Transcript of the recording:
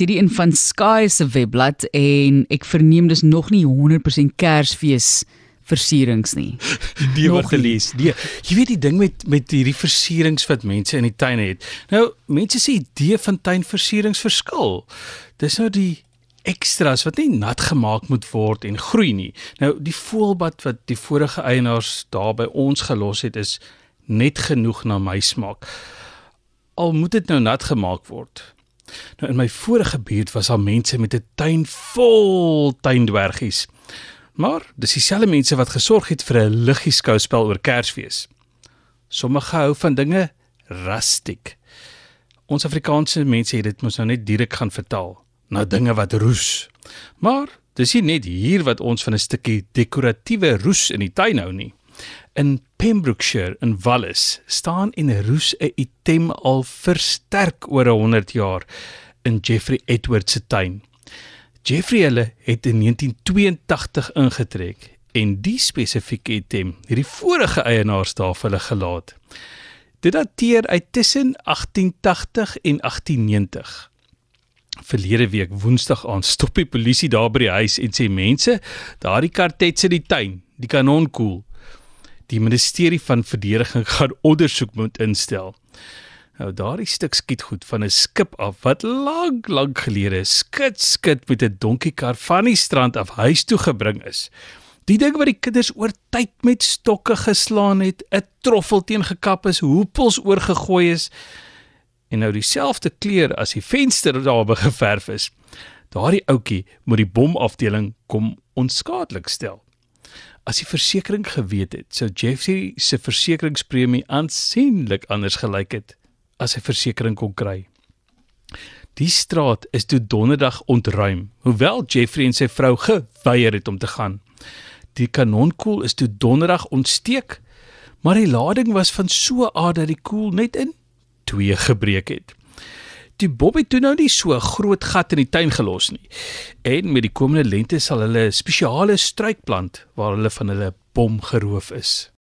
hierdie in van Sky se webblad en ek verneem dis nog nie 100% Kersfees versierings nie. Die wat te lees. Die jy weet die ding met met hierdie versierings wat mense in die tuin het. Nou mense se idee van tuinversierings verskil. Dis nou die ekstras wat nie nat gemaak moet word en groei nie. Nou die voelbad wat die vorige eienaars daar by ons gelos het is net genoeg na my smaak. Al moet dit nou nat gemaak word. Nou in my vorige buurt was daar mense met 'n tuin vol tuindwergies. Maar dis dieselfde mense wat gesorg het vir 'n liggie skouspel oor Kersfees. Sommige hou van dinge rustiek. Ons Afrikaanse mense het dit mos nou net direk gaan vertaal na dinge wat roes. Maar dis nie net hier wat ons van 'n stukkie dekoratiewe roes in die tuin hou nie. In Pembrokeshire in Wallis staan en roes 'n item al versterk oor 100 jaar in Jeffrey Edwards se tuin. Jeffrey hulle het in 1982 ingetrek en die spesifieke item het die vorige eienaars daar vir hulle gelaat. Dit dateer uit tussen 1880 en 1890. Verlede week Woensdag aan stop die polisie daar by die huis en sê mense, daardie kartet sit die tuin, die kanon koel. Die ministerie van verdediging gaan ondersoek moet instel. Nou daardie stuk skiet goed van 'n skip af wat lank lank gelede skit skit met 'n donkiekar van die strand af huis toe gebring is. Die ding wat die kinders oor tyd met stokke geslaan het, 'n troffel teen gekap is, hoepels oorgegooi is en nou dieselfde kleur as die venster daar begeverf is. Daardie ouetjie moet die bomafdeling kom onskadelik stel. As die versekerings geweet het, sou Jeffrey se versekeringspremie aansienlik anders gelyk het as hy versekerings kon kry. Die straat is toe donderdag ontruim, hoewel Jeffrey en sy vrou geweier het om te gaan. Die kanonkoel is toe donderdag ontsteek, maar die lading was van so 'n aard dat die koel net in twee gebreek het. Die Bobby toe nou nie so 'n groot gat in die tuin gelos nie. En met die komende lente sal hulle 'n spesiale struikplant waar hulle van hulle bom geroof is.